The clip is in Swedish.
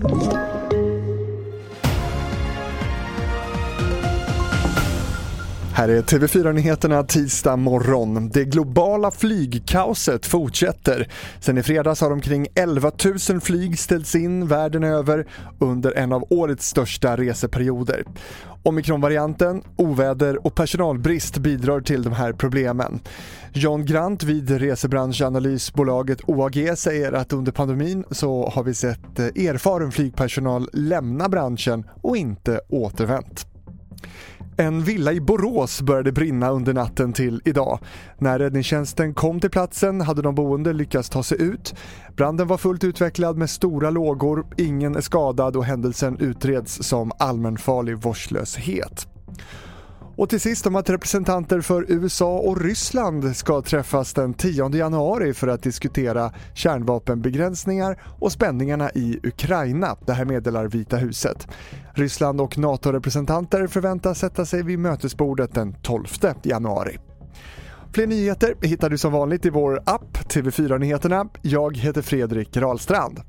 Thank you. Här är TV4-nyheterna tisdag morgon. Det globala flygkaoset fortsätter. Sen i fredags har omkring 11 000 flyg ställts in världen över under en av årets största reseperioder. Omikronvarianten, oväder och personalbrist bidrar till de här problemen. John Grant vid resebranschanalysbolaget OAG säger att under pandemin så har vi sett eh, erfaren flygpersonal lämna branschen och inte återvänt. En villa i Borås började brinna under natten till idag. När räddningstjänsten kom till platsen hade de boende lyckats ta sig ut. Branden var fullt utvecklad med stora lågor, ingen är skadad och händelsen utreds som allmänfarlig vårdslöshet. Och till sist om att representanter för USA och Ryssland ska träffas den 10 januari för att diskutera kärnvapenbegränsningar och spänningarna i Ukraina. Det här meddelar Vita huset. Ryssland och NATO-representanter förväntas sätta sig vid mötesbordet den 12 januari. Fler nyheter hittar du som vanligt i vår app TV4 Nyheterna. Jag heter Fredrik Rahlstrand.